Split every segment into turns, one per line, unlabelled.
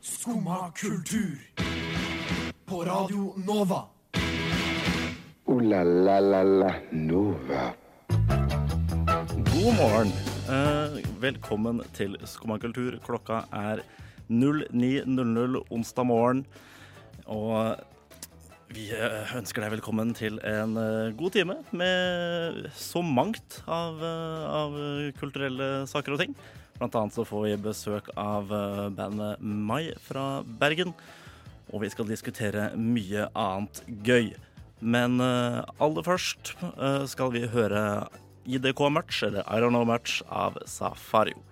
Skumma kultur. På Radio Nova.
O-la-la-la-la Nova.
God morgen. Eh, velkommen til Skumma kultur. Klokka er 09.00 onsdag morgen. Og vi eh, ønsker deg velkommen til en eh, god time med så mangt av, av kulturelle saker og ting. Blant annet så får vi besøk av eh, bandet Mai fra Bergen. Og vi skal diskutere mye annet gøy. Men eh, aller først eh, skal vi høre IDK Match, eller I Don't Know Match, av Safario.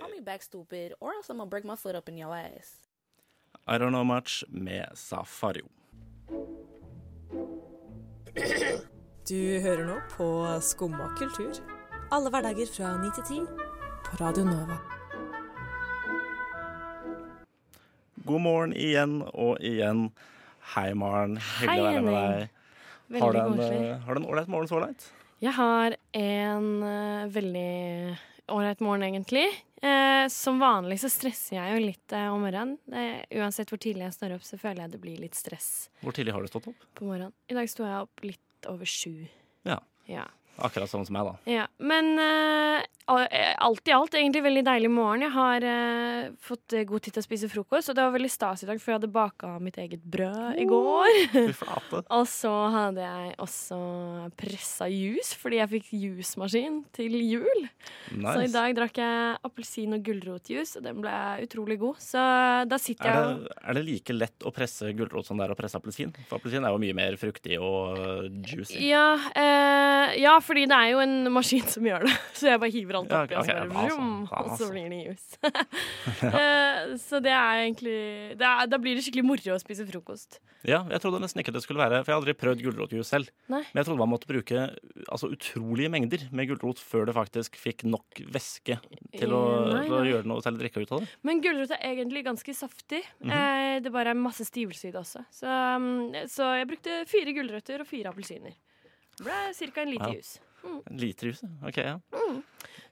Call me back stupid, or else I'm gonna break my foot up in your ass.
I Don't Know Match med Safario.
Du hører nå på Skumma kultur. Alle hverdager fra 9 til 10 på Radio Nova.
God morgen igjen og igjen. Hei, Maren. Hyggelig å være med deg.
Veldig
Har du en, eh, har du en ålreit morgen så langt?
Jeg har en uh, veldig ålreit morgen, egentlig. Eh, som vanlig så stresser jeg jo litt eh, om morgenen. Eh, uansett hvor tidlig jeg står opp, så føler jeg det blir litt stress
Hvor tidlig har du stått opp?
på morgenen. I dag sto jeg opp litt over sju.
Ja.
Ja.
Akkurat sånn som meg, da.
ja. Men uh, al- alt i alt egentlig veldig deilig morgen. Jeg har uh, fått god tid til å spise frokost, og det var veldig stas i dag, for jeg hadde baka mitt eget brød i går. Og så hadde jeg også pressa juice, fordi jeg fikk jusmaskin til jul. Så i dag drakk jeg appelsin- og gulrotjuice, og den ble utrolig god. Så da sitter
Er
jeg
det, er det like lett å presse gulrot som det er å presse appelsin? For appelsin er jo mye mer fruktig og juicy.
ja, uh, ja, fordi det er jo en maskin som gjør det. Så jeg bare hiver alt
Ja,
okay, og så vroom, og så blir det juice. Eh, så det er egentlig det er, Da blir det skikkelig moro å spise frokost.
Ja, jeg trodde nesten ikke det skulle være For jeg har aldri prøvd gulrotjuice selv.
Nei.
Men jeg trodde man måtte bruke altså, utrolige mengder med gulrot før det faktisk fikk nok væske til å,
Eh, nei,
til å gjøre noe særlig drikke ut av det.
Men gulrot er egentlig ganske saftig.
Mhm.
eh, det bare er masse stivelse i det også. Så, um, så jeg brukte fire gulrøtter og fire appelsiner. Det ble ca. en liter
Ja.
juice.
En liter jus, ok, ja.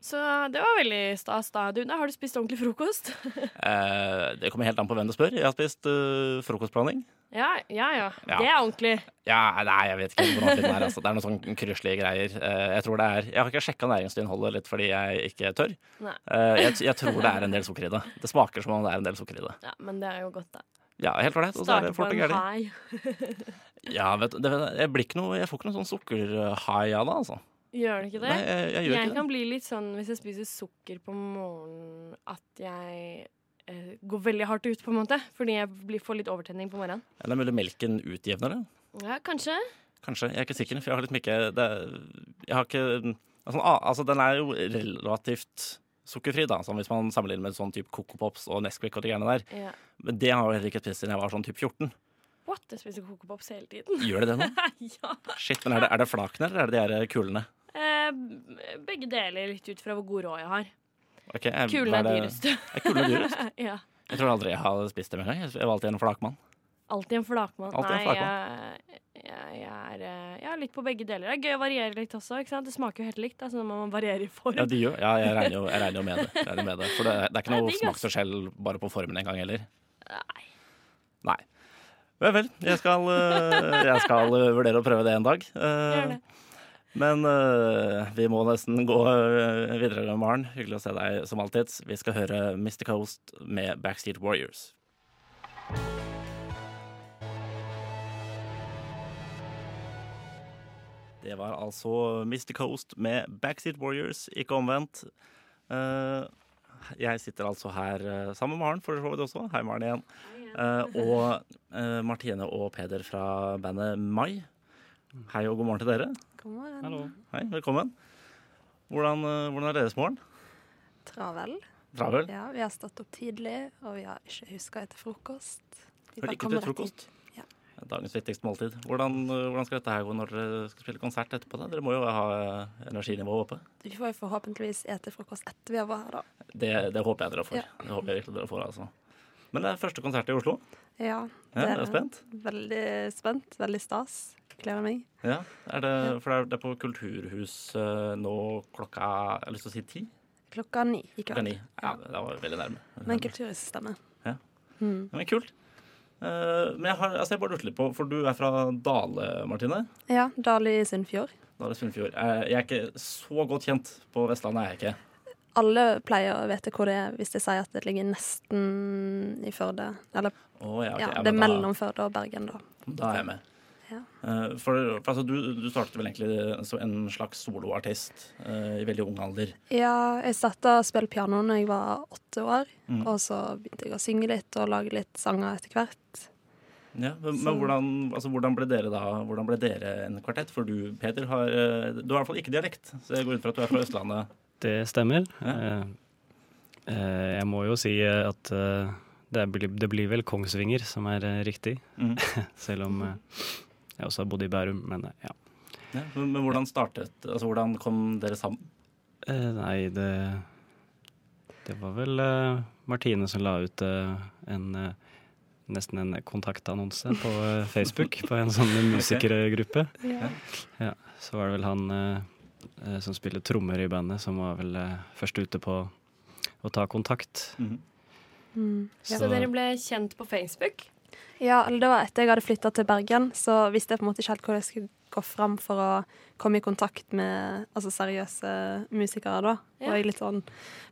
Så det var veldig stas. da. Du, da har du spist ordentlig frokost?
Eh, det kommer helt an på hvem du spør. Jeg har spist uh, frokostblanding.
ja, ja, ja.
Ja.
Det er ordentlig.
Ja, nei, jeg vet ikke hvordan det er. Altså. Det er noen sånn kruslige greier. Uh, jeg tror det er Jeg har ikke sjekka næringsinnholdet litt fordi jeg ikke tør. Eh, jeg, jeg tror det er en del sukker i det. Det smaker som om det er en del sukker i det.
Ja, Men det er jo godt, da.
Ja, helt ålreit. Og så er det
på
fort og
en
gærent. Ja, vet du, det, jeg, blir ikke noe, jeg får ikke noe sånn sukkerhai av det, altså.
Gjør det ikke det?
Nei, jeg, jeg
jeg
ikke det.
kan bli litt sånn hvis jeg spiser sukker på morgenen, at jeg eh, går veldig hardt ut, på en måte. Fordi jeg blir, får litt overtenning på morgenen.
Eller er det mulig melken utjevner det?
Ja, kanskje.
Kanskje. Jeg er ikke sikker, for jeg har litt det, Jeg har ikke altså, altså, den er jo relativt sukkerfri, da, sånn hvis man sammenligner med sånn type Coco Pops og Nesquik og de greiene der.
Ja.
Men det har jeg heller ikke spist siden jeg var sånn type 14.
What? Jeg spiser Coco Pops hele tiden.
Gjør det det nå?
ja.
Shit, men er det, er det flakene, eller er det de her kulene?
Eh, begge deler, litt ut fra hvor god råd jeg har.
Okay, jeg-
Kulene er
det-
dyrest.
Er kulene dyrest?
ja.
Jeg tror aldri jeg har spist dem engang. Jeg var alltid en flakmann.
Alltid en flakmann.
Alltid en
flakmann. jeg, jeg, jeg er eh, jeg er litt på begge deler. Det er gøy å variere litt også. ikke sant? Det smaker jo helt likt, Altså når man varierer i form.
Ja, de gjør. Ja, jeg regner jo, regner jo med det. Regner med det. For det, det er ikke noe smaksforskjell bare på formen engang heller.
Nei.
Nei. Vel, vel. Jeg skal, øh, jeg skal øh, vurdere å prøve det en dag. Eh. Men vi må nesten gå videre, med Maren. Hyggelig å se deg som alltid. Vi skal høre Mr. Coast med Backstreet Warriors. Det var altså Mr. Coast med Backstreet Warriors, ikke omvendt. Eh, jeg sitter altså her eh, sammen med Maren, for så vidt også. Hei, Maren igjen. Eh, og eh, Martine og Peder fra bandet Mai. Hei og god morgen til dere.
God morgen.
Hei, velkommen. Hvordan, eh, hvordan er deres morgen?
Travel.
Travel?
Ja, vi har stått opp tidlig, og vi har ikke huska etter frokost. Vi
Har
bare
ikke
rett hit. Ja.
Dagens viktigste måltid. Hvordan, eh, hvordan skal dette her gå når dere skal spille konsert etterpå? da? Dere må jo ha eh, energinivået oppe.
Vi får jo forhåpentligvis ete frokost etter vi har vært her, da.
Det, det håper jeg dere får.
Ja.
Det håper jeg virkelig dere får, altså. Men det er første konsert i Oslo.
Ja,
Ja, jeg er spent.
Veldig spent. Veldig stas. gleder meg.
Ja, er det, For det er, er på Kulturhus eh, nå klokka Jeg har lyst til å si ti?
Klokka ni i
Klokka ni. Ja, det var veldig nærme.
Men. Kulturhuset stemmer.
Ja.
Mm.
Men kult. Eh, men jeg, har, altså jeg bare lurte litt på, for du er fra Dale, Martine?
Ja, Dali Sunnfjord.
Dale Sunnfjord. Eh, jeg er ikke så godt kjent på Vestlandet, er jeg ikke.
Alle pleier å vite hvor det er hvis de sier at det ligger nesten i Førde. Eller
oh, ja, okay.
ja, det er mellom Førde og Bergen, da.
Da er jeg med.
Ja.
Eh, for for altså, du, du startet vel egentlig som en slags soloartist uh, i veldig ung alder.
Ja, jeg starta å spille piano da jeg var åtte år.
Mm.
Og så begynte jeg å synge litt og lage litt sanger etter hvert.
Ja, men, men hvordan, altså, hvordan ble dere da Hvordan ble dere en kvartett? For du, Peter, har eh, Du har i hvert fall ikke dialekt, så jeg går ut fra at du er fra Østlandet.
Det stemmer.
Ja.
Eh, eh, jeg må jo si at eh, det, blir, det blir vel Kongsvinger som er eh, riktig.
Mm.
Selv om eh, jeg også har bodd i Bærum, men eh, ja.
Ja, men, men hvordan startet Altså, hvordan kom dere sammen?
Eh, nei, det Det var vel eh, Martine som la ut eh, en eh, Nesten en kontaktannonse på Facebook på en sånn musikergruppe.
Ja.
Ja, så var det vel han eh, som spiller trommer i bandet, som var vel eh, først ute på å ta kontakt.
Mm.
Mm.
Så,
Så-
dere ble kjent på Facebook?
Ja, eller det var etter jeg hadde flytta til Bergen, så visste jeg på en måte ikke helt hvor jeg skulle gå fram for å komme i kontakt med altså, seriøse musikere, da.
Ja.
Og jeg er litt sånn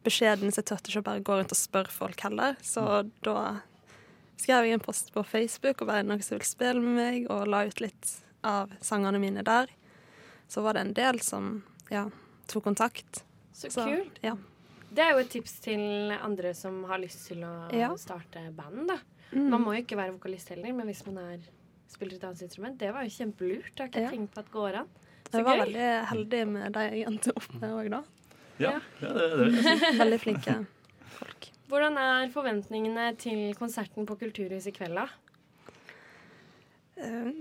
beskjeden, så jeg turte ikke å bare gå rundt og spørre folk heller. Så da skrev jeg en post på Facebook og bare noen som vil spille med meg, og la ut litt av sangene mine der. Så var det en del som ja, tok kontakt.
Så,
Så,
kult.
ja.
Det er jo et tips til andre som har lyst til å
Ja.
starte band, da.
Mm.
Man må jo ikke være vokalist heller, men hvis man er, spiller et annet instrument Det var jo kjempelurt. Jeg har ikke
Ja.
tenkt på at det går an. Så
Jeg var
gøy.
veldig heldig med de jeg endte opp med òg, da.
Ja,
Ja.
det, det, det.
Veldig flinke folk.
Hvordan er forventningene til konserten på Kulturhuset i kveld, da?
Eh,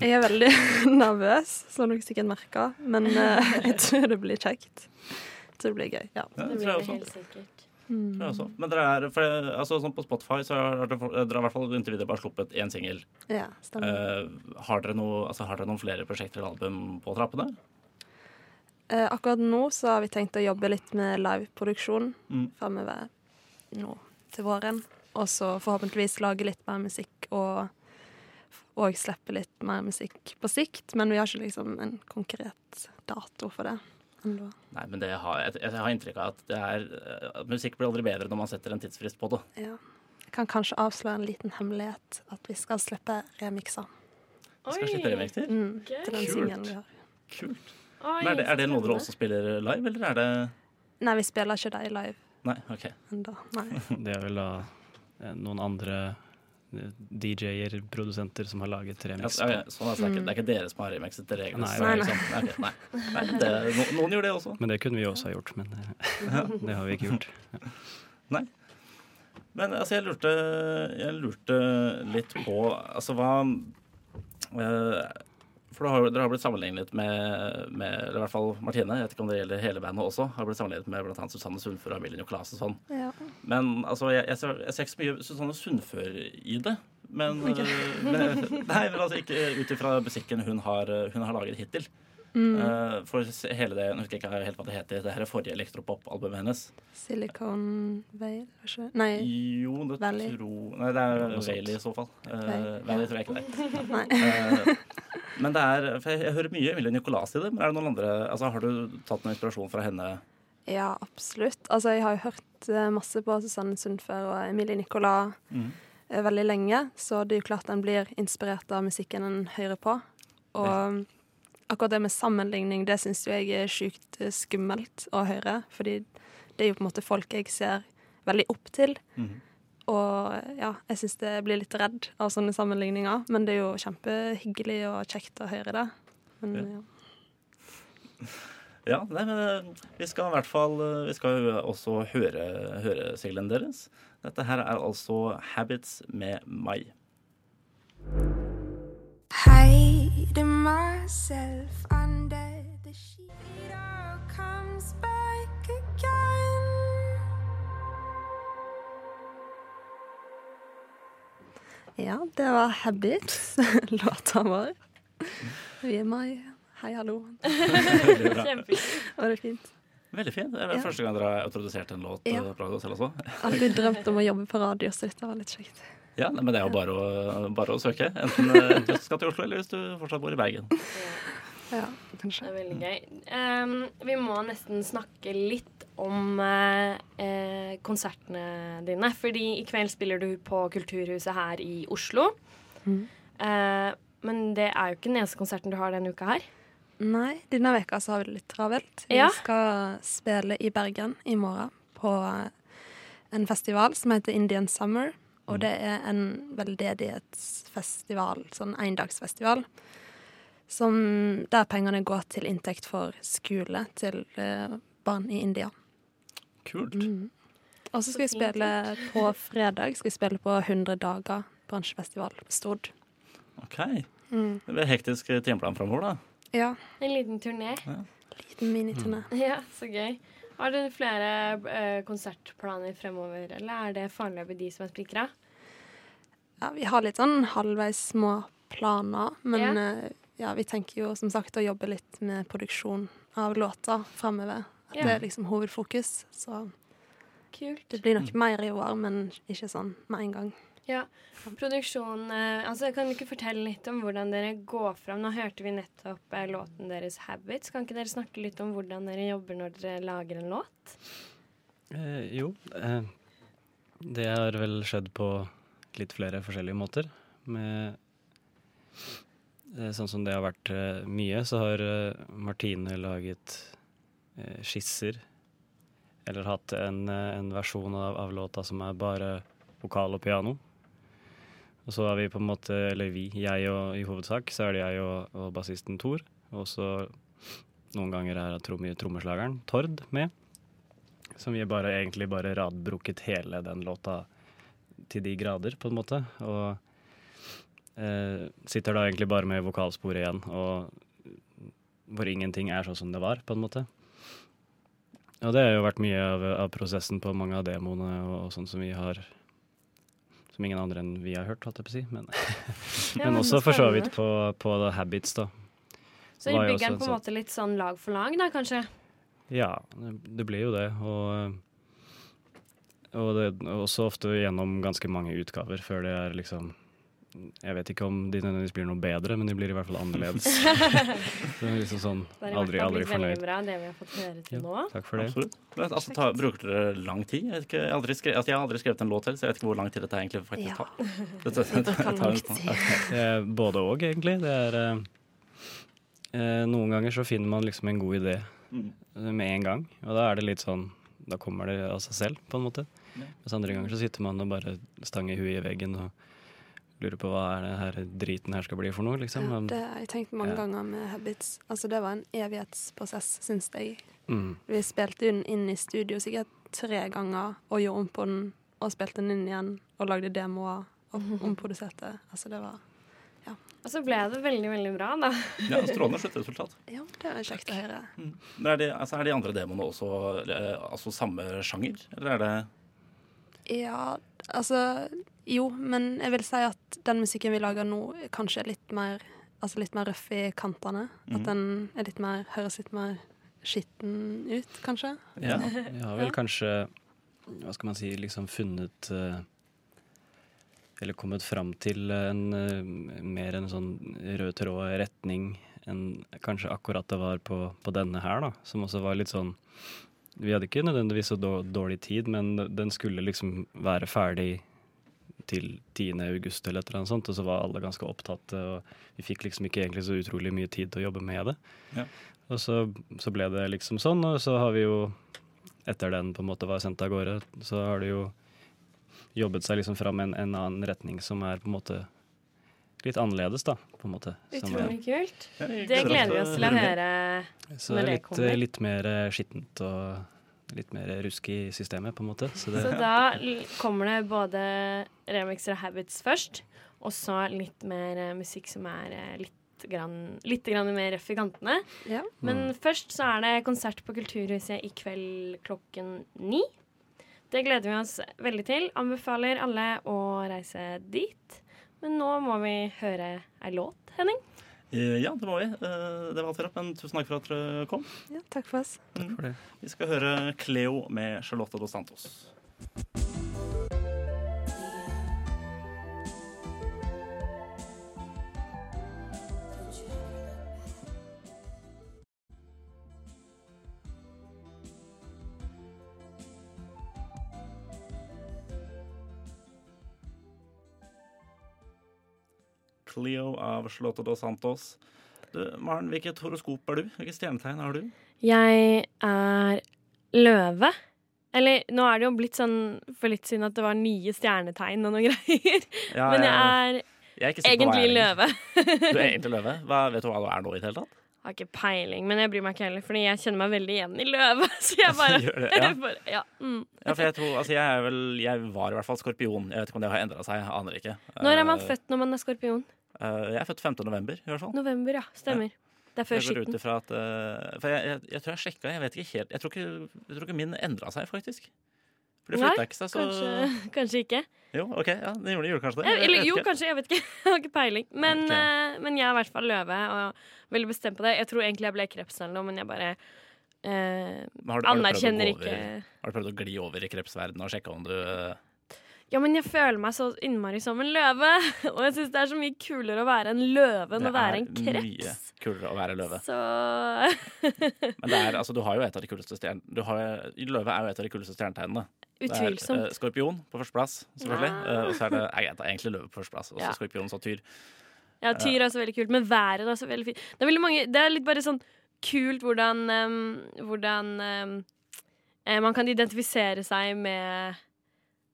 Jeg er veldig nervøs, som dere sikkert merker, men uh, jeg tror det blir kjekt. Jeg tror det blir gøy. Ja.
Ja,
Det
det
blir det helt sikkert.
Mm. Men dere er, for, jeg- altså, sånn på Spotify så har dere, dere i hvert fall inntil videre bare sluppet én singel.
ja.
Eh, har, dere noe- altså, har dere noen flere prosjekter eller album på trappene?
Uh, akkurat nå så har vi tenkt å jobbe litt med liveproduksjon
Mm.
framover nå til våren. Og så forhåpentligvis lage litt mer musikk og, og slippe litt mer musikk på sikt. Men vi har ikke liksom en konkret dato for det ennå.
Nei, men det har, jeg, jeg har inntrykk av at det er, eh, at musikk blir aldri bedre når man setter en tidsfrist på det.
Ja. Jeg kan kanskje avsløre en liten hemmelighet. At vi skal slippe remixer.
Vi skal slippe remixer.
Mm,
Gøy.
til den singelen vi har.
Kult.
Oi,
Men er det, er det noe dere også spiller live, eller er det
Nei, vi spiller ikke det live
Nei, OK.
Nei.
Det er vel da eh, noen andre DJ-er, produsenter, som har laget
Ja,
remix.
ja,
okay,
sånn, altså, det, er ikke, det er ikke dere som har remixet til reglene?
Nei,
nei.
Sånn. Okay, nei. nei det, no, noen gjør det også.
Men det kunne vi også ha gjort, men eh, det har vi ikke gjort. Nei.
Men altså, jeg lurte, jeg lurte litt på Altså, hva eh, For har, dere har blitt sammenlignet med, med Eller i hvert fall Martine, jeg vet ikke om det gjelder hele bandet også, har blitt sammenlignet med bl.a. Susanne Sundfør og Emilie Nicolas og sånn.
Ja.
Men altså, jeg, jeg, ser, jeg ser ikke så mye Susanne Sundfør i det. Men, okay. men, nei, men altså ikke ut ifra musikken hun har, hun har laget hittil.
Mm.
Eh, for hele det, jeg husker ikke helt hva det heter, det her er forrige elektropop-albumet hennes.
Silicon Vale, Nei.
Jo, det
Valley.
tror Nei, det er. Valley i så fall. Uh.
Valley
tror jeg ikke det er. Eh, men det er For jeg, jeg hører mye Emilie Nicolas i det. Men er det noen andre Altså, Har du tatt noen inspirasjon fra henne?
Ja, absolutt. Altså, jeg har jo hørt eh, masse på Susanne Sundfør og Emilie Nicolas
Mm.
eh, veldig lenge, så det er jo klart en blir inspirert av musikken en hører på. Og akkurat det med sammenligning, det syns jo jeg er sjukt eh, skummelt å høre, fordi det er jo på en måte folk jeg ser veldig opp til.
Mhm.
Og ja, jeg syns det blir litt redd av sånne sammenligninger, men det er jo kjempehyggelig og kjekt å høre det. Men
Ja.
ja.
Ja, nei, men eh, vi skal i hvert fall eh, Vi skal jo også høre, høre singelen deres. Dette her er altså 'Habits' med Mai.
Hide myself under the sheet. It all comes back
Ja, det var 'Habits', låta vår. Vi er meg. Hei, hallo.
Veldig bra.
Kjempefint.
Var det fint?
Veldig fint. Det er
Ja.
første gang dere har introdusert en låt
Ja.
eh, på radio selv også.
Alltid drømt om å jobbe på radio, så dette var litt kjekt.
Ja, nei, men det er jo bare å, bare å søke. Enten du skal til Oslo, eller hvis du fortsatt bor i Bergen.
Ja,
Det
kanskje.
er veldig gøy. Um, vi må nesten snakke litt om eh, eh, konsertene dine. Fordi i kveld spiller du på Kulturhuset her i Oslo.
Mm.
Eh, men det er jo ikke den eneste konserten du har denne uka her.
Nei, denne veka så har vi det litt travelt. Vi
Ja.
skal spille i Bergen i morgen på en festival som heter Indian Summer. Og det er en veldedighetsfestival, sånn endagsfestival, som, der pengene går til inntekt for skole til eh, barn i India.
Kult.
Mm. Og så skal vi spille på fredag skal vi spille på 100 dager bransjefestival på Stord.
OK.
Mm.
Det blir hektisk timeplan framover, da.
Ja,
En liten turné.
liten miniturné.
Ja, så gøy. Har du flere eh, konsertplaner fremover, eller er det foreløpig de som er spikra?
Ja, vi har litt sånn halvveis små planer, men
Ja.
eh, ja, vi tenker jo som sagt å jobbe litt med produksjon av låter fremover. At
Ja.
det er liksom hovedfokus. Så
Kult.
det blir nok mer i år, men ikke sånn med en gang.
Ja, produksjon eh, altså Kan du ikke fortelle litt om hvordan dere går fram? Nå hørte vi nettopp eh, låten deres 'Habits'. Kan ikke dere snakke litt om hvordan dere jobber når dere lager en låt?
Eh, jo, eh, det har vel skjedd på litt flere forskjellige måter. Med, eh, sånn som det har vært eh, mye, så har eh, Martine laget skisser. Eller hatt en, eh, en versjon av, av låta som er bare vokal og piano. Og så har vi på en måte, eller vi, jeg og i hovedsak, så er det jeg og, og bassisten Tor. Og så noen ganger er tromme- trommeslageren Tord med. Som vi bare egentlig bare radbruket hele den låta til de grader, på en måte. Og eh, sitter da egentlig bare med vokalsporet igjen, og hvor ingenting er sånn som det var, på en måte. Og det har jo vært mye av, av prosessen på mange av demoene og, og sånn som vi har Som ingen andre enn vi har hørt, holdt jeg på å si. Men, men også for så vidt på, på The Habits, da.
Så dere bygger den på en
sånn-
måte litt sånn lag for lag, da, kanskje?
Ja, det, det blir jo det. Og, og det også ofte gjennom ganske mange utgaver før det er liksom Jeg vet ikke om de nødvendigvis blir noe bedre, men de blir i hvert fall annerledes. det er liksom sånn
Det har i hvert
aldri,
fall
aldri
blitt veldig
fornøyd.
bra, det vi har fått høre til
Ja,
nå.
takk for det.
Absolutt. Altså, ta, bruker dere lang tid? Jeg, vet ikke, jeg, har aldri skrevet, altså, jeg har aldri skrevet en låt selv, så jeg vet ikke hvor lang tid dette egentlig faktisk
Ja.
tar. Dette,
det
tar
lang tid.
Det er både òg, egentlig. Det er eh, eh, Noen ganger så finner man liksom en god idé
Mm.
med en gang, og da er det litt sånn Da kommer det av seg selv, på en måte.
Ja.
Mens andre ganger så sitter man og bare stanger huet i veggen og lurer på hva er det her driten her skal bli for noe, liksom.
Ja, det har jeg tenkt mange
Ja.
ganger med Habits. Altså, det var en evighetsprosess, syns jeg.
mm,
Vi spilte den inn i studio sikkert tre ganger og gjorde om på den, og spilte den inn igjen og lagde demoer og omproduserte. Altså, det var Ja.
Og så ble det veldig, veldig bra, da.
Ja, Strålende sluttresultat.
Ja, det er kjekt å høre.
Men er, de, altså, er de andre demoene også eh, altså, samme sjanger, eller er det
Ja, altså Jo, men jeg vil si at den musikken vi lager nå, kanskje er litt mer Altså litt mer røff i kantene. At
Mhm.
den er litt mer, høres litt mer skitten ut, kanskje.
Ja.
Vi har vel kanskje, hva skal man si, liksom funnet eh, Eller kommet fram til en eh, mer en sånn rød tråd retning enn kanskje akkurat det var på, på denne her, da. Som også var litt sånn Vi hadde ikke nødvendigvis så dårlig tid, men den skulle liksom være ferdig til 10. august eller et eller annet sånt, og så var alle ganske opptatt, og vi fikk liksom ikke egentlig så utrolig mye tid til å jobbe med det.
Ja.
Og så, så ble det liksom sånn, og så har vi jo etter den på en måte var sendt av gårde, så har det jo jobbet seg liksom fram en, en annen retning som er på en måte litt annerledes, da. på en måte.
Utrolig kult. Det
gleder
vi oss til å høre.
så
når
det kommer.
Så
litt, litt mer skittent og litt mer rusk i systemet, på en måte. Så det,
Så da kommer det både remixer og habits først, og så litt mer eh, musikk som er eh, litt, grann, litt grann mer røff i kantene.
Ja.
Men først så er det konsert på Kulturhuset i kveld klokken ni. Det gleder vi oss veldig til. Anbefaler alle å reise dit. Men nå må vi høre ei låt, Henning.
Eh, Ja, det var vi. Eh, Det var alt vi rakk, men tusen takk for at dere kom.
Ja, takk for oss.
Mm.
for det.
Vi skal høre Cleo med Charlotte Dos Santos. Cleo av Charlotte Dos Santos. Du, Maren, hvilket horoskop er du? Hvilket stjernetegn har du?
Jeg er løve. Eller nå er det jo blitt sånn for litt siden at det var nye stjernetegn og noen greier.
Ja,
Men jeg er
jeg er
egentlig
jeg
løve.
Du er egentlig løve? Hva, vet du hva du er nå i det hele tatt?
Har ikke peiling, men jeg bryr meg ikke heller, fordi jeg kjenner meg veldig igjen i løve. Så jeg bare,
det, ja.
bare ja. Mm.
Ja, for jeg tror, altså jeg er vel Jeg var i hvert fall skorpion. Jeg vet ikke om det har endra seg. Jeg aner ikke.
Når er man
Eh,
født når man er skorpion?
Eh, jeg er født 15. november, i hvert fall.
November, ja. Stemmer. Det er før
Jeg
skitten.
at eh, For jeg, jeg, jeg tror jeg sjekka, jeg vet ikke helt Jeg tror ikke, jeg tror ikke min endra seg, faktisk. For det flytta ikke seg, så
Kanskje, kanskje ikke.
Jo, OK, ja, det gjorde, gjorde kanskje det. Jeg
Eller jo,
ikke.
kanskje. Jeg vet ikke. Jeg har ikke peiling. Men,
okay.
uh, men jeg er i hvert fall løve, og veldig bestemt på det. Jeg tror egentlig jeg ble krepsen eller noe, men jeg bare uh,
Men har du- har du prøvd
anerkjenner
gå
ikke
Har du prøvd å gli over i krepsverdenen og sjekke om du eh,
Ja, men jeg føler meg så innmari som en løve. Og jeg syns det er så mye kulere å være en løve enn å være en
mye kulere å være løve.
Så
Men det er, altså, du har jo et av de kuleste stjern... Du har, løve er jo et av de kuleste stjernetegnene. Det er
Utvilsomt.
eh, skorpion på førsteplass, selvfølgelig.
Ja.
Uh, og så er det nei, det er egentlig løve på førsteplass, og så
Ja.
skorpion, så tyr.
Ja, tyr er også veldig kult, men været er også veldig fint. Det er veldig mange Det er litt bare sånn kult hvordan um, Hvordan eh, man kan identifisere seg med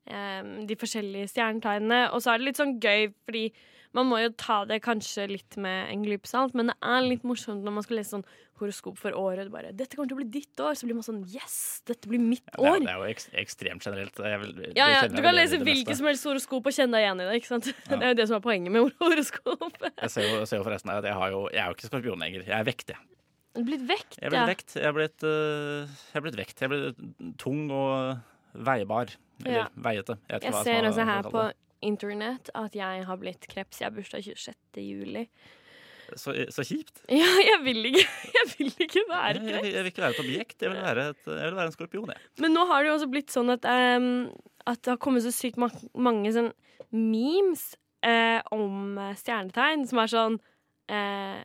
em, de forskjellige stjernetegnene. Og så er det litt sånn gøy, fordi man må jo ta det kanskje litt med en klype salt, men det er litt morsomt når man skal lese sånn horoskop for året. Bare, 'Dette kommer til å bli ditt år.' Så blir man sånn 'Yes, dette blir mitt
Det er,
år'.
det er jo ek, ekstremt generelt. Vil,
Ja, ja, Du kan lese hvilket som helst horoskop og kjenne deg igjen i det. ikke sant?
Ja.
Det er jo det som er poenget med horoskop.
Jeg ser jo, ser jo forresten at jeg, har jo, jeg er jo ikke skorpion lenger. Jeg er vekt, jeg.
Du er blitt vekt,
Jeg er blitt
ja.
vekt. Jeg er blitt, uh, jeg er blitt vekt. Jeg er blitt tung og veibar. Eller
Ja.
veiete. Jeg,
Jeg ser
er-
også her på internett at jeg har blitt kreps. Jeg har bursdag 26. juli.
Så, så kjipt.
Ja, jeg vil ikke, jeg vil ikke
Jeg,
være
jeg,
kreps.
jeg vil ikke være et objekt. Jeg vil være, et, jeg vil være en skorpion, jeg.
Men nå har det jo også blitt sånn at, um, at det har kommet så sykt ma mange sånn memes uh, om stjernetegn, som er sånn uh,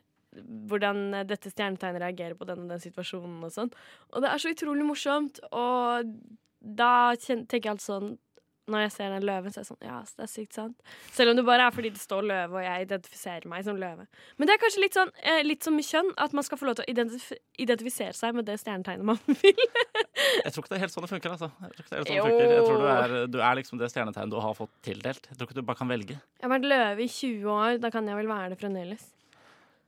hvordan dette stjernetegnet reagerer på den og den situasjonen og sånn. Og det er så utrolig morsomt, og da tenker jeg alt sånn når jeg ser den løven, så er jeg sånn Ja, det er sykt sant. Selv om det bare er fordi det står løve, og jeg identifiserer meg som løve. Men det er kanskje litt sånn eh, Litt som med kjønn, at man skal få lov til å identif identifisere seg med det stjernetegnet man vil.
Jeg tror ikke det er helt sånn det funker. altså. Jeg tror ikke det er helt sånn det. Jeg tror du er, du er liksom det stjernetegnet du har fått tildelt. Jeg tror ikke du bare kan velge.
Jeg har vært løve i 20 år, da kan jeg vel være det fremdeles.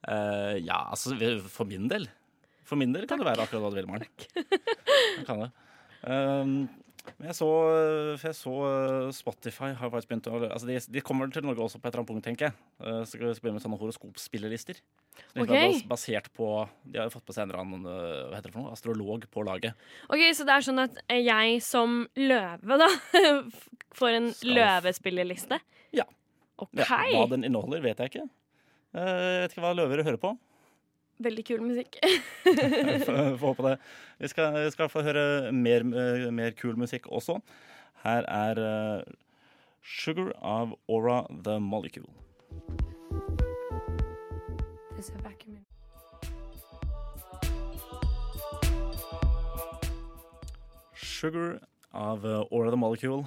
Uh, ja, altså for min del. For min del kan du være akkurat hva du vil, Maren. Takk. kan det. Um, men jeg så, jeg så uh, Spotify har faktisk begynt å altså de, de kommer til Norge også på et eller annet punkt, tenker jeg. Uh, så skal vi begynne med sånne horoskopspillelister. Så de
Ok.
bas- Basert på De har jo fått på seg en eller annen uh, hva heter det for noe, astrolog på laget.
Ok, Så det er sånn at jeg som løve, da, får en
Skal-
løvespillerliste?
Ja.
OK.
Ja, hva den inneholder, vet jeg ikke. Jeg vet ikke hva løver hører på.
Veldig kul musikk.
Får får håpe det. Vi skal, vi skal få høre mer, eh, mer kul musikk også. Her er uh, Sugar av Aura The Molecule. Sugar av eh, Aura The Molecule.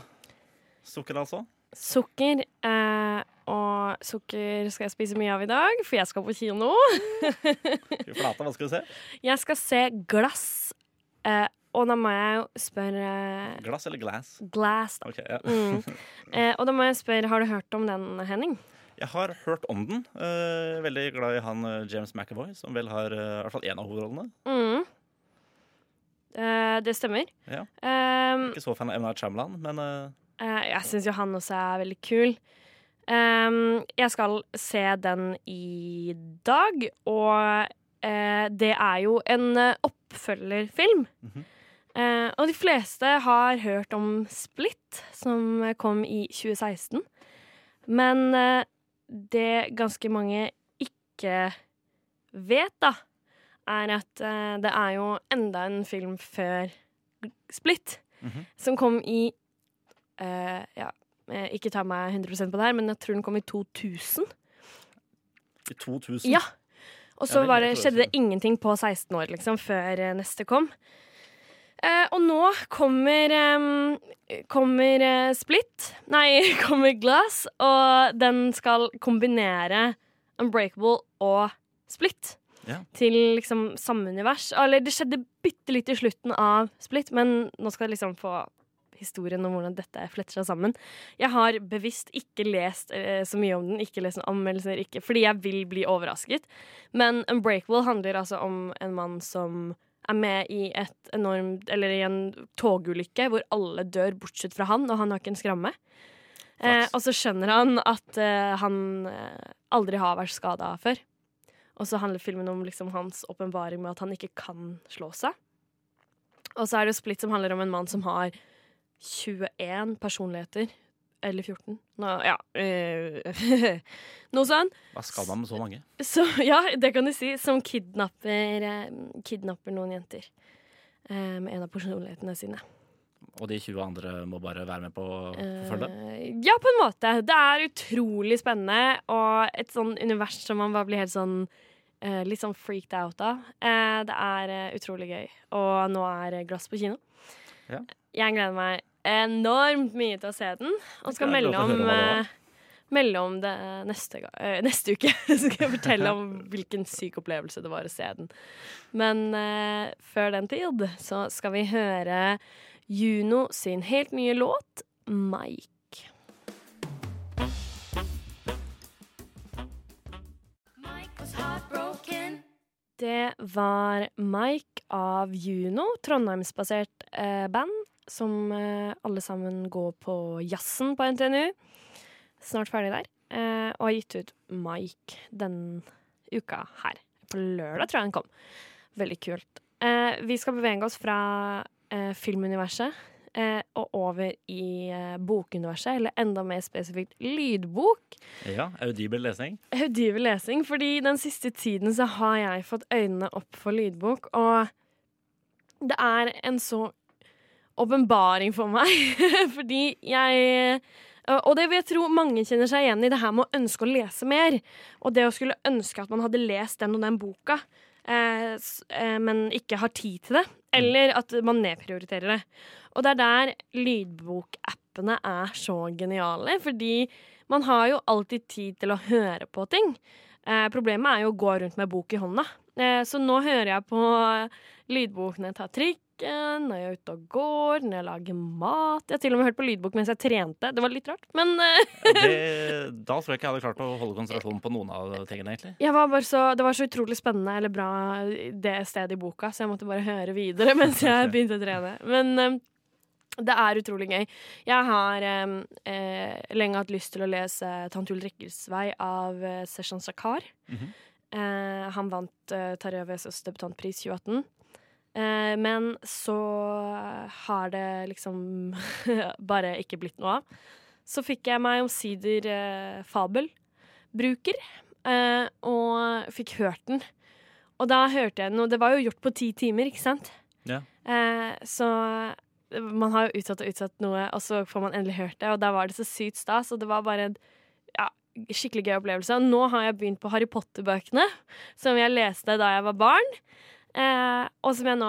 Sukker, altså.
Sukker. Eh, og sukker skal jeg spise mye av i dag, for jeg skal på kino.
Flata, hva skal du se?
Jeg skal se Glass. Eh, og da må jeg jo spørre
Glass eller glass?
Glass, da.
Okay, ja.
Mm. Eh, og da må jeg spørre, har du hørt om den, Henning?
Jeg har hørt om den. Eh, veldig glad i han eh, James McAvoy, som vel har eh, i hvert fall én av hovedrollene.
Mm. Eh, det stemmer.
Ja.
Um,
Ikke så fan av Emma Chamberlain, men
jeg syns jo han også er veldig kul. Ehm, jeg skal se den i dag, og uh, det er jo en eh, oppfølgerfilm.
-hmm.
uh, og de fleste har hørt om Split, som kom i 2016. Men uh, det ganske mange ikke vet, da, er at det er jo enda en film før Split,
Mhm.
som kom i Ja, ikke ta meg 100% på det her, men jeg tror den kom i 2000.
I 2000.
Ja. Og så
Ja
var det, skjedde det ingenting på 16 år, liksom, før eh, neste kom. Eh, og nå kommer eh, Kommer eh, Split Nei, kommer Glass, og den skal kombinere Unbreakable og Split.
Ja.
Til liksom samme univers. Eller det skjedde bitte litt i slutten av Split, men nå skal det liksom få historien om hvordan dette fletter seg sammen. Jeg har bevisst ikke lest eh, så mye om den, ikke lest noen anmeldelser, ikke, fordi jeg vil bli overrasket. Men Unbreakable handler altså om en mann som er med i et enormt Eller i en togulykke hvor alle dør bortsett fra han, og han har ikke en skramme. Eh, og så skjønner han at eh, han eh, aldri har vært skada før. Og så handler filmen om liksom, hans åpenbaring med at han ikke kan slå seg. Og så er det Split som handler om en mann som har 21 personligheter. Eller 14. Nå, ja. eh, Noe sånn.
Hva skal man med så mange?
Så, ja, det kan du si. Som kidnapper, eh, kidnapper noen jenter. eh, med en av personlighetene sine.
Og de 20 andre må bare være med på å forfølge?
Ja, på en måte. Det er utrolig spennende, og et sånn univers som man bare blir helt sånn Litt sånn freaked out av. Det er utrolig gøy. Og nå er Glass på kino.
Ja.
Jeg gleder meg enormt mye til å se den, og skal melde om eh, Melde om det neste, ga- eh, neste uke. Så skal jeg fortelle om hvilken syk opplevelse det var å se den. Men uh, før den tid så skal vi høre Juno sin helt nye låt, 'Mike'. Det var Mike av Juno, trondheimsbasert eh, band, som eh, alle sammen går på jazzen på NTNU. Snart ferdig der. Eh, og har gitt ut Mike den uka her. På lørdag tror jeg den kom. Veldig kult. Eh, vi skal bevege oss fra filmuniverset og over i bokuniverset, eller enda mer spesifikt lydbok.
Ja, audibel lesing.
Audibel lesing, fordi den siste tiden så har jeg fått øynene opp for lydbok, og det er en så åpenbaring for meg, fordi jeg og det vil jeg tro mange kjenner seg igjen i, det her med å ønske å lese mer. Og det å skulle ønske at man hadde lest den og den boka, eh, eh, men ikke har tid til det. Eller at man nedprioriterer det. Og det er der lydbokappene er så geniale, fordi man har jo alltid tid til å høre på ting. Eh, problemet er jo å gå rundt med bok i hånda. Eh, så nå hører jeg på lydbok når jeg tar trikken, når jeg er ute og går, når jeg lager mat. Jeg har til og med hørt på lydbok mens jeg trente. Det var litt rart, men eh,
Det, da tror jeg ikke jeg hadde klart å holde konsentrasjonen på noen av tingene, egentlig.
var så, det var så utrolig spennende eller bra det stedet i boka, så jeg måtte bare høre videre mens jeg begynte å trene. Men eh, det er utrolig gøy. Jeg har eh, eh, lenge hatt lyst til å lese 'Tante Ulrikkes vei' av eh, Seshan Sakar.
Mhm.
Eh, han vant eh, Tarjei Vesaas debutantpris 2018. Eh, men så har det liksom bare ikke blitt noe av. Så fikk jeg meg omsider eh, fabelbruker, eh, og fikk hørt den. Og da hørte jeg den, og det var jo gjort på ti timer, ikke sant?
Ja.
Eh, så man har jo utsatt og utsatt noe, og så får man endelig hørt det, og da var det så sykt stas, og det var bare en ja, skikkelig gøy opplevelse. Og nå har jeg begynt på Harry Potter-bøkene, som jeg leste da jeg var barn. Eh, og som jeg nå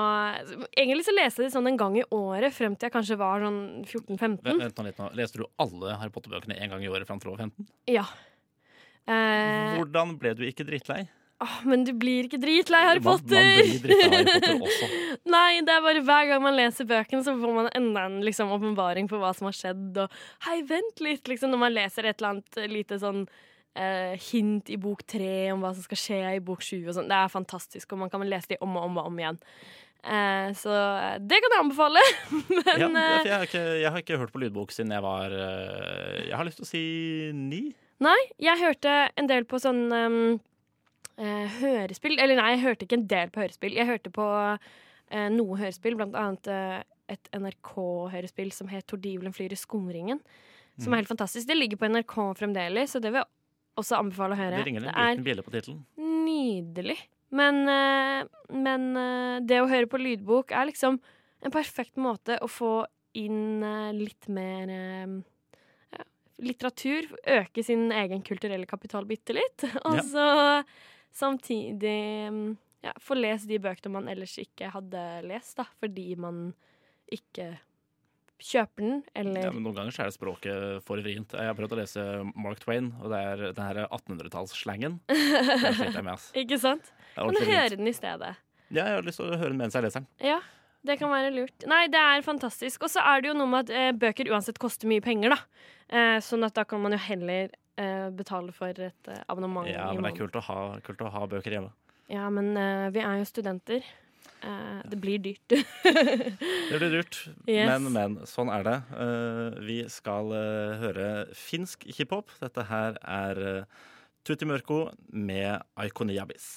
Egentlig så leste jeg de sånn en gang i året, frem til jeg kanskje var sånn 14-15.
Vent, nå litt nå. Leste du alle Harry Potter-bøkene en gang i året fram til du var 15?
Ja. Eh,
Hvordan ble du ikke drittlei?
åh, men du blir ikke dritlei Harry Potter!
Man blir drittlei Harry Potter også.
Nei, det er bare hver gang man leser bøkene, så får man enda en liksom, åpenbaring på hva som har skjedd. Og hei, vent litt, liksom, når man leser et eller annet lite sånn eh, hint i bok tre om hva som skal skje i bok sju sånn. Det er fantastisk, og man kan lese de om og om og om igjen. Eh, så det kan jeg anbefale. Men
Ja,
eh,
jeg, har ikke, jeg har ikke hørt på lydbok siden jeg var eh, Jeg har lyst til å si ni.
Nei, jeg hørte en del på sånn um, uh, hørespill. Eller nei, jeg hørte ikke en del på hørespill. Jeg hørte på uh, noe hørespill, blant annet uh, et NRK-hørespill som het 'Tordivelen flyr i skumringen'. Som
Mm.
er helt fantastisk. Det ligger på NRK fremdeles, så det vil jeg også anbefale å høre.
Det ringer en liten bjelle på tittelen.
nydelig. Men, eh, men eh, det å høre på lydbok er liksom en perfekt måte å få inn eh, litt mer ja, litteratur. Øke sin egen kulturelle kapital bitte litt. Og
Ja.
så samtidig mm, ja, få lest de bøkene man ellers ikke hadde lest, da, fordi man ikke kjøper den, eller
Ja, men noen ganger så er det språket for vrient. Jeg har prøvd å lese Mark Twain, og det er den her 1800-tallsslangen. Den sliter jeg med, ass.
Ikke sant? Kan du høre den i stedet?
Ja, jeg har lyst til å høre den mens jeg leser den.
Ja, det kan være lurt. Nei, det er fantastisk. Og så er det jo noe med at eh, bøker uansett koster mye penger, da. Eh, sånn at da kan man jo heller eh, betale for et eh, abonnement
Ja, men det er kult å ha, kult å ha bøker hjemme.
Ja, men eh, vi er jo studenter. Eh, det blir dyrt.
Det blir dyrt,
Yes.
men, men sånn er det. Uh, vi skal uh, høre finsk hiphop. Dette her er uh, Tutti Mørko med Aikoniabis.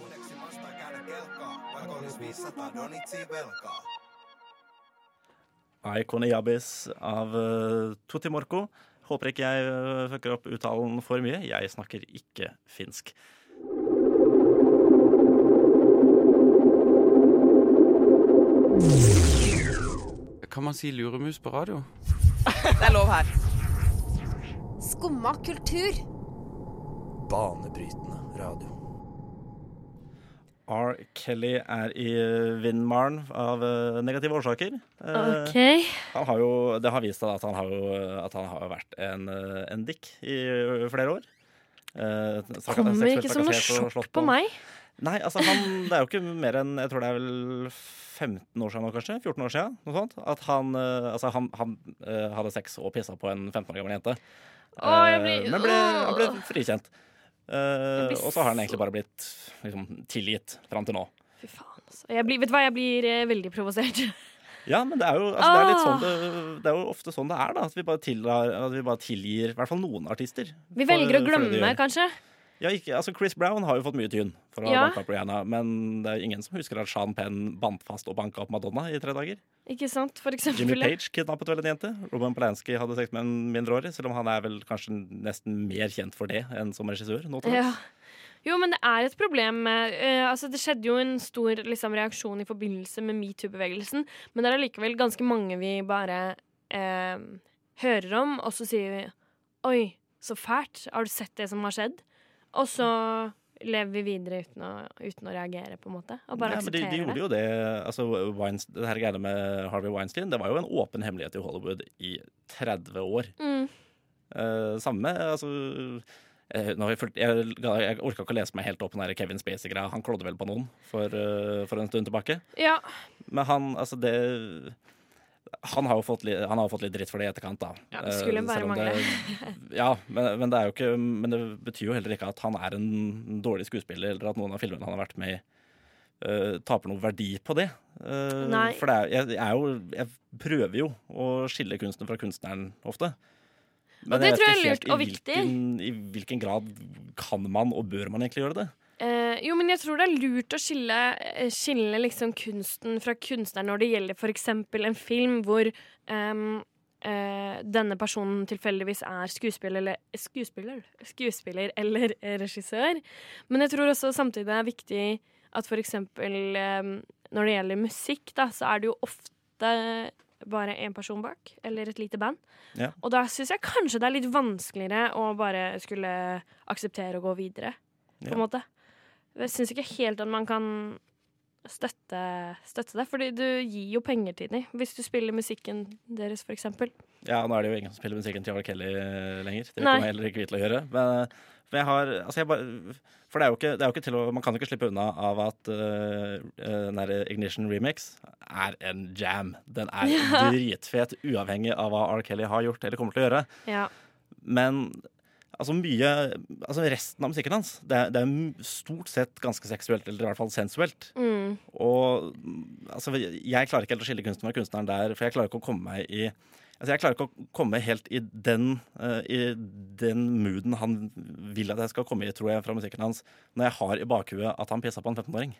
Uudeksi vastaan käydä kelkaa, vaikka olis 500 donitsi velkaa.
Aikoniabis av uh, Tutti Morco. Håper ikke jeg uh, fucker opp uttalen for mye. Jeg snakker ikke finsk.
Kan man si luremus på radio?
Det er lov her.
Skumma kultur.
Banebrytende radio.
R. Kelly er i vindmaren av uh, negative årsaker.
Okay.
Han har jo, det har vist seg at han har, jo, at han har vært en, uh, en dick i flere år. det
Kommer ikke som noe sjokk
på,
på meg.
Nei, altså han, det er jo ikke mer enn Jeg tror det er vel 15 år siden nå, kanskje? 14 år siden? Noe sånt. At han, altså han, han hadde sex og pissa på en 15 år gammel jente.
Å, jeg
Uh,
blir-
men ble, han ble frikjent. Uh, og så har han egentlig bare blitt liksom, tilgitt fram til nå.
Fy faen, altså. Jeg blir, vet du hva, jeg blir eh, veldig provosert.
Ja, men det er jo, altså, det er
Ah.
sånn det, det er jo ofte sånn det er, da. At vi bare, tillar, at vi bare tilgir i hvert fall noen artister.
Vi velger
for å
glemme, kanskje.
Ja, ikke, altså Chris Brown har jo fått mye tyn for å ha
Ja.
banka opp Rihanna, men det er ingen som husker at Sean Penn bandt fast og banka opp Madonna i tre dager.
Ikke sant? For eksempel.
Jimmy Page kidnappet vel en jente. Roman Polanski hadde sex med en mindreårig, selv om han er vel kanskje nesten mer kjent for det enn som regissør. nå
Ja. Jo, men det er et problem eh, Altså, det skjedde jo en stor liksom, reaksjon i forbindelse med metoo-bevegelsen, men det er allikevel ganske mange vi bare eh, hører om, og så sier vi Oi, så fælt. Har du sett det som har skjedd? Og så lever vi videre uten å, uten å reagere, på en måte. Og bare
Ja, men de, de gjorde jo det. Altså, Weinstein, det her greiene med Harvey Weinstein Det var jo en åpen hemmelighet i Hollywood i 30 år.
Mm.
Uh, samme altså, eh, jeg, jeg, jeg orka ikke å lese meg helt opp på den Kevin Spacey-greia. Han klådde vel på noen for, uh, for en stund tilbake.
Ja.
Men han, altså det han har jo fått, li- han har fått litt dritt for det i etterkant, da.
Ja, det skulle
Eh,
bare mangle.
Ja, men, men det er jo ikke Men det betyr jo heller ikke at han er en dårlig skuespiller, eller at noen av filmene han har vært med i, uh, taper noe verdi på det. Uh,
Nei.
For det er, jeg, jeg, er jo, jeg prøver jo å skille kunsten fra kunstneren ofte.
Og det
jeg
tror jeg er lurt og
i hvilken, I hvilken grad kan man og bør man egentlig gjøre det?
Eh, jo, men jeg tror det er lurt å skille, eh, skille liksom kunsten fra kunstneren når det gjelder f.eks. en film hvor ehm, eh, denne personen tilfeldigvis er skuespiller eller, skuespiller, skuespiller eller regissør. Men jeg tror også samtidig det er viktig at f.eks. Um, når det gjelder musikk, da, så er det jo ofte bare én person bak, eller et lite band.
Ja.
Og da syns jeg kanskje det er litt vanskeligere å bare skulle akseptere å gå videre. På
Ja.
en måte. Jeg syns ikke helt at man kan støtte, støtte det, fordi du gir jo penger til dem hvis du spiller musikken deres, eksempel.
Ja, nå er det jo ingen som spiller musikken til R. Kelly eh, lenger. Det kommer heller ikke vi til å gjøre. Men, men jeg har altså jeg bare, For det er, ikke, det er jo ikke til å Man kan ikke slippe unna av at eh, eh, den Ignition Remix er en jam. Den er
Ja.
dritfet, uavhengig av hva R. Kelly har gjort eller kommer til å gjøre.
Ja.
Men altså mye Altså resten av musikken hans, det er, det er stort sett ganske seksuelt, eller i hvert fall sensuelt.
Mm.
Og altså, jeg klarer ikke helt å skille kunsten fra kunstneren der, for jeg klarer ikke å komme meg i Altså, jeg klarer ikke å komme helt i den, uh, i den mooden han vil at jeg skal komme i, tror jeg, fra musikken hans, når jeg har i bakhuet at han pissa på en 15-åring.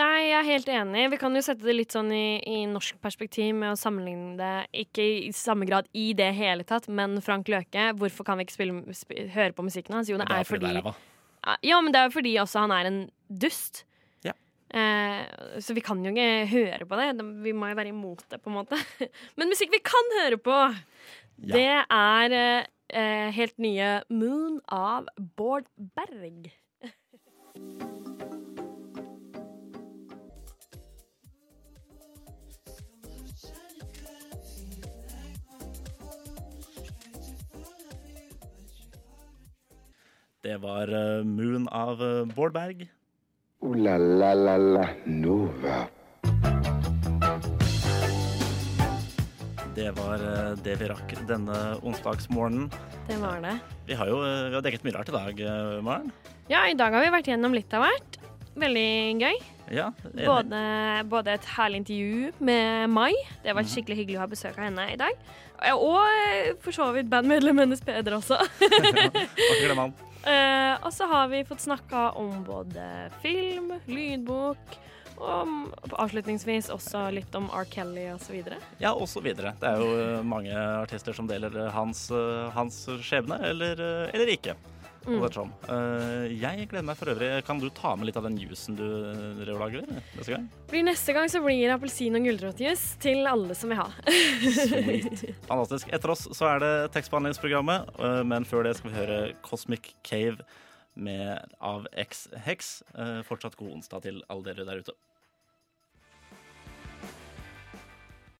Nei, jeg er helt enig. Vi kan jo sette det litt sånn i, i norsk perspektiv med å sammenligne det ikke i samme grad i det hele tatt, men Frank Løke, hvorfor kan vi ikke spille, spille, høre på musikken hans? Jo, det,
Det
er fordi
det er.
Ja, men det er fordi også han er en dust.
Ja.
Eh, så vi kan jo ikke høre på det. Vi må jo være imot det, på en måte. Men musikk vi kan høre på, det er eh, eh, helt nye Moon av Bård Berg.
Det var eh, Moon av eh, Bård Berg.
Ooh la la la la Nova.
Det var eh, det vi rakk denne onsdagsmorgenen.
Det var det.
Vi har jo eh, vi har dekket mye rart i dag, eh, Maren.
Ja, i dag har vi vært gjennom litt av hvert. Veldig gøy.
Ja.
Både, både et herlig intervju med Mai. Det
har
var skikkelig hyggelig å ha besøk av henne i dag. Og for så vidt bandmedlemmet hennes Peder også.
Ikke
Eh, og så har vi fått snakka om både film, lydbok og avslutningsvis også litt om R. Kelly osv.
Ja, videre. Det er jo eh, mange artister som deler eh, hans, hans skjebne, eller, eller ikke.
Mm.
Sånn. Uh, Jeg gleder meg for øvrig. Kan du ta med litt av den juicen du eh, drev og lager neste gang?
Blir neste gang så blir det appelsin- og gulrotjus til alle som vil ha.
Fantastisk. Etter oss så er det tekstbehandlingsprogrammet, uh, men før det skal vi høre Cosmic Cave med, av X Hex. Uh, Fortsatt god onsdag til alle dere der ute.